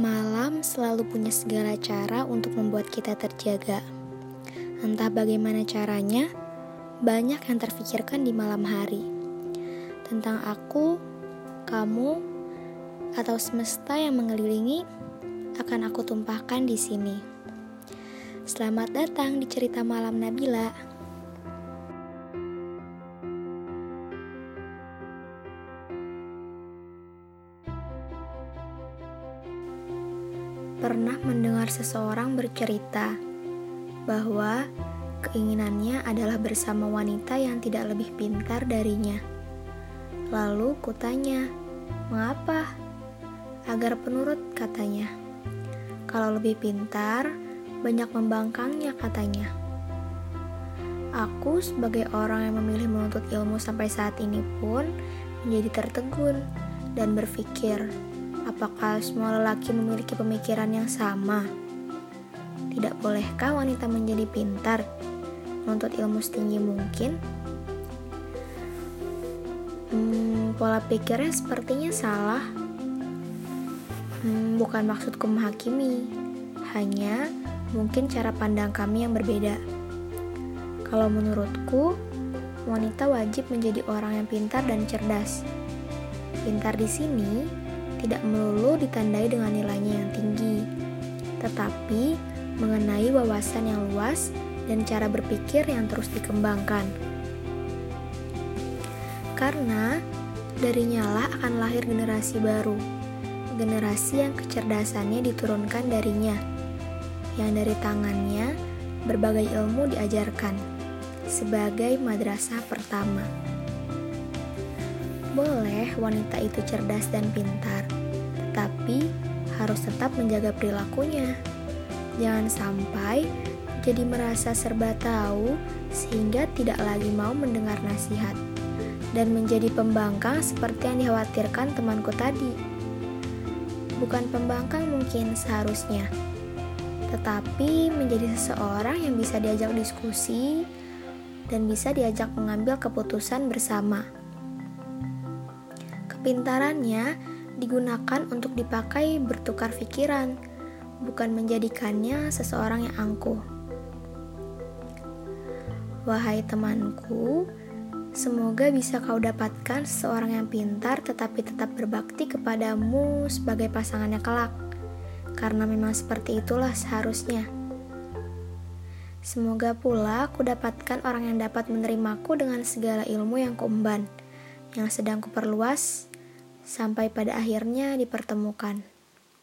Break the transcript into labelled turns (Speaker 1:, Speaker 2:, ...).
Speaker 1: Malam selalu punya segala cara untuk membuat kita terjaga. Entah bagaimana caranya, banyak yang terfikirkan di malam hari. Tentang aku, kamu, atau semesta yang mengelilingi akan aku tumpahkan di sini. Selamat datang di cerita malam Nabila. Pernah mendengar seseorang bercerita bahwa keinginannya adalah bersama wanita yang tidak lebih pintar darinya. Lalu kutanya, "Mengapa?" Agar penurut katanya. Kalau lebih pintar, banyak membangkangnya katanya. Aku sebagai orang yang memilih menuntut ilmu sampai saat ini pun menjadi tertegun dan berpikir, Apakah semua lelaki memiliki pemikiran yang sama? Tidak bolehkah wanita menjadi pintar, menuntut ilmu setinggi mungkin? Hmm, pola pikirnya sepertinya salah. Hmm, bukan maksudku menghakimi, hanya mungkin cara pandang kami yang berbeda. Kalau menurutku, wanita wajib menjadi orang yang pintar dan cerdas. Pintar di sini tidak melulu ditandai dengan nilainya yang tinggi, tetapi mengenai wawasan yang luas dan cara berpikir yang terus dikembangkan. Karena darinya lah akan lahir generasi baru, generasi yang kecerdasannya diturunkan darinya, yang dari tangannya berbagai ilmu diajarkan sebagai madrasah pertama. Boleh wanita itu cerdas dan pintar, tetapi harus tetap menjaga perilakunya. Jangan sampai jadi merasa serba tahu sehingga tidak lagi mau mendengar nasihat dan menjadi pembangkang seperti yang dikhawatirkan temanku tadi. Bukan pembangkang mungkin seharusnya, tetapi menjadi seseorang yang bisa diajak diskusi dan bisa diajak mengambil keputusan bersama. Kepintarannya digunakan untuk dipakai bertukar pikiran, bukan menjadikannya seseorang yang angkuh. Wahai temanku, semoga bisa kau dapatkan seseorang yang pintar tetapi tetap berbakti kepadamu sebagai pasangannya kelak, karena memang seperti itulah seharusnya. Semoga pula aku dapatkan orang yang dapat menerimaku dengan segala ilmu yang kuemban, yang sedang kuperluas sampai pada akhirnya dipertemukan.